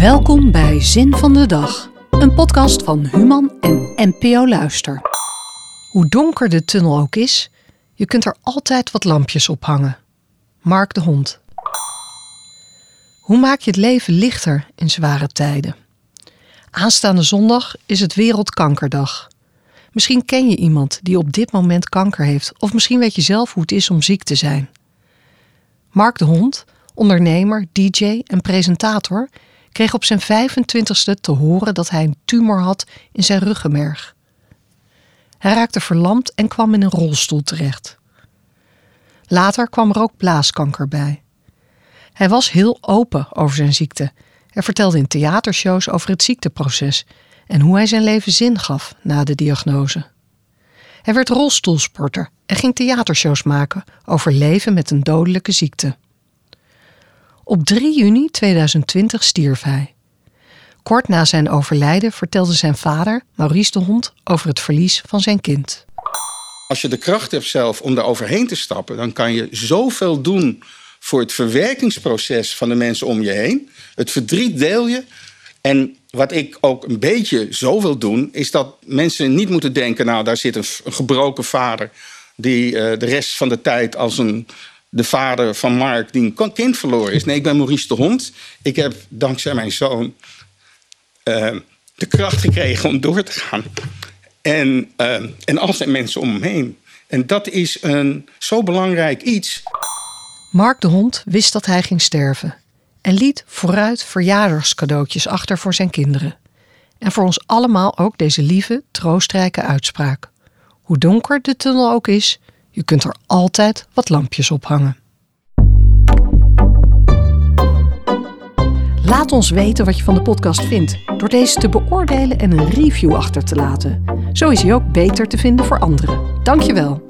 Welkom bij Zin van de Dag, een podcast van Human en NPO Luister. Hoe donker de tunnel ook is, je kunt er altijd wat lampjes ophangen. Mark de Hond. Hoe maak je het leven lichter in zware tijden? Aanstaande zondag is het Wereldkankerdag. Misschien ken je iemand die op dit moment kanker heeft, of misschien weet je zelf hoe het is om ziek te zijn. Mark de Hond, ondernemer, DJ en presentator, kreeg op zijn 25ste te horen dat hij een tumor had in zijn ruggenmerg. Hij raakte verlamd en kwam in een rolstoel terecht. Later kwam er ook blaaskanker bij. Hij was heel open over zijn ziekte. Hij vertelde in theatershows over het ziekteproces en hoe hij zijn leven zin gaf na de diagnose. Hij werd rolstoelsporter en ging theatershows maken over leven met een dodelijke ziekte. Op 3 juni 2020 stierf hij. Kort na zijn overlijden vertelde zijn vader, Maurice de Hond, over het verlies van zijn kind. Als je de kracht hebt zelf om daar overheen te stappen, dan kan je zoveel doen voor het verwerkingsproces van de mensen om je heen. Het verdriet deel je. En wat ik ook een beetje zo wil doen, is dat mensen niet moeten denken: nou, daar zit een, gebroken vader die uh, de rest van de tijd als een de vader van Mark die een kind verloren is. Nee, ik ben Maurice de Hond. Ik heb dankzij mijn zoon uh, de kracht gekregen om door te gaan. En, uh, en al zijn mensen om me heen. En dat is een zo belangrijk iets. Mark de Hond wist dat hij ging sterven. En liet vooruit verjaardagscadeautjes achter voor zijn kinderen. En voor ons allemaal ook deze lieve, troostrijke uitspraak. Hoe donker de tunnel ook is, je kunt er altijd wat lampjes ophangen. Laat ons weten wat je van de podcast vindt door deze te beoordelen en een review achter te laten. Zo is hij ook beter te vinden voor anderen. Dankjewel.